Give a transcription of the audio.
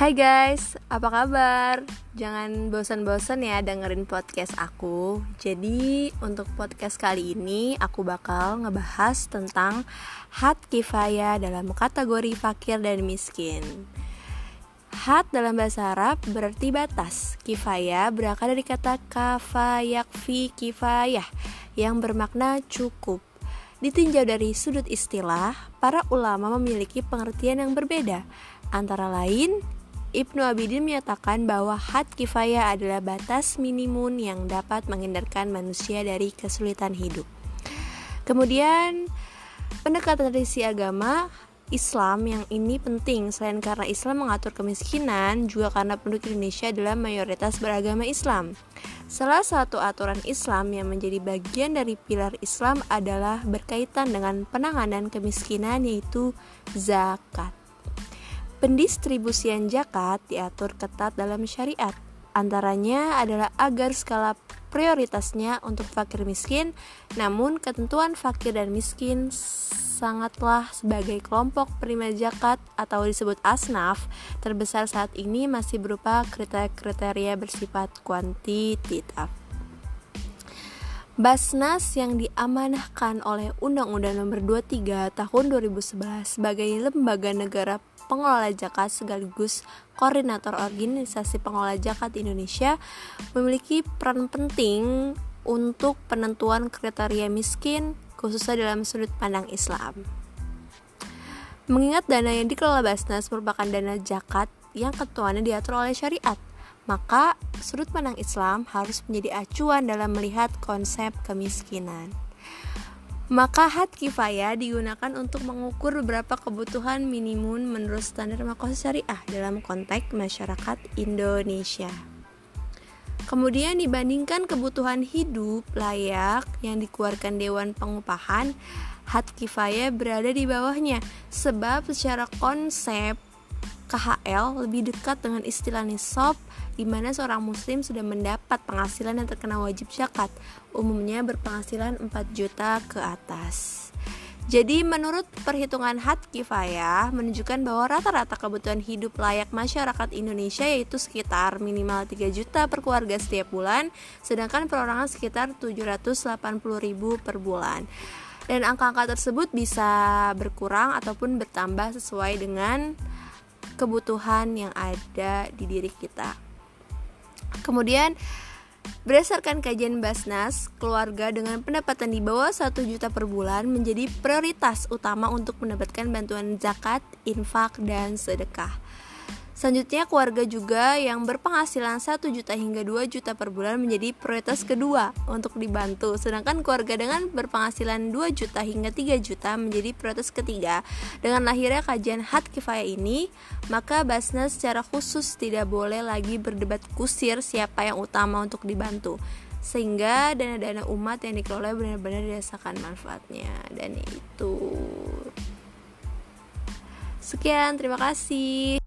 Hai guys, apa kabar? Jangan bosan-bosan ya dengerin podcast aku. Jadi, untuk podcast kali ini aku bakal ngebahas tentang hat kifaya dalam kategori fakir dan miskin. Hat dalam bahasa Arab berarti batas. Kifaya berakar dari kata kafayakfi kifayah yang bermakna cukup. Ditinjau dari sudut istilah, para ulama memiliki pengertian yang berbeda. Antara lain, Ibnu Abidin menyatakan bahwa had kifayah adalah batas minimum yang dapat menghindarkan manusia dari kesulitan hidup. Kemudian, pendekatan tradisi agama Islam yang ini penting selain karena Islam mengatur kemiskinan, juga karena penduduk Indonesia adalah mayoritas beragama Islam. Salah satu aturan Islam yang menjadi bagian dari pilar Islam adalah berkaitan dengan penanganan kemiskinan yaitu zakat. Pendistribusian zakat diatur ketat dalam syariat. Antaranya adalah agar skala prioritasnya untuk fakir miskin, namun ketentuan fakir dan miskin sangatlah sebagai kelompok penerima zakat atau disebut asnaf terbesar saat ini masih berupa kriteria-kriteria bersifat kuantitatif. Basnas yang diamanahkan oleh Undang-Undang Nomor 23 Tahun 2011 sebagai lembaga negara pengelola zakat sekaligus koordinator organisasi pengelola zakat Indonesia memiliki peran penting untuk penentuan kriteria miskin, khususnya dalam sudut pandang Islam. Mengingat dana yang dikelola Basnas merupakan dana zakat yang ketuanya diatur oleh syariat, maka sudut pandang Islam harus menjadi acuan dalam melihat konsep kemiskinan. Maka had kifayah digunakan untuk mengukur beberapa kebutuhan minimum menurut standar makosa syariah dalam konteks masyarakat Indonesia. Kemudian dibandingkan kebutuhan hidup layak yang dikeluarkan Dewan Pengupahan, hat kifayah berada di bawahnya sebab secara konsep KHL lebih dekat dengan istilah nisab di mana seorang muslim sudah mendapat penghasilan yang terkena wajib zakat, umumnya berpenghasilan 4 juta ke atas. Jadi menurut perhitungan hat kifayah menunjukkan bahwa rata-rata kebutuhan hidup layak masyarakat Indonesia yaitu sekitar minimal 3 juta per keluarga setiap bulan, sedangkan perorangan sekitar 780 ribu per bulan. Dan angka-angka tersebut bisa berkurang ataupun bertambah sesuai dengan kebutuhan yang ada di diri kita. Kemudian Berdasarkan kajian Basnas, keluarga dengan pendapatan di bawah 1 juta per bulan menjadi prioritas utama untuk mendapatkan bantuan zakat, infak, dan sedekah. Selanjutnya keluarga juga yang berpenghasilan 1 juta hingga 2 juta per bulan menjadi prioritas kedua untuk dibantu. Sedangkan keluarga dengan berpenghasilan 2 juta hingga 3 juta menjadi prioritas ketiga. Dengan lahirnya kajian hat kifayah ini Maka Basnas secara khusus tidak boleh lagi berdebat kusir siapa yang utama untuk dibantu. Sehingga dana-dana umat yang dikelola benar-benar dirasakan manfaatnya. Dan itu. Sekian terima kasih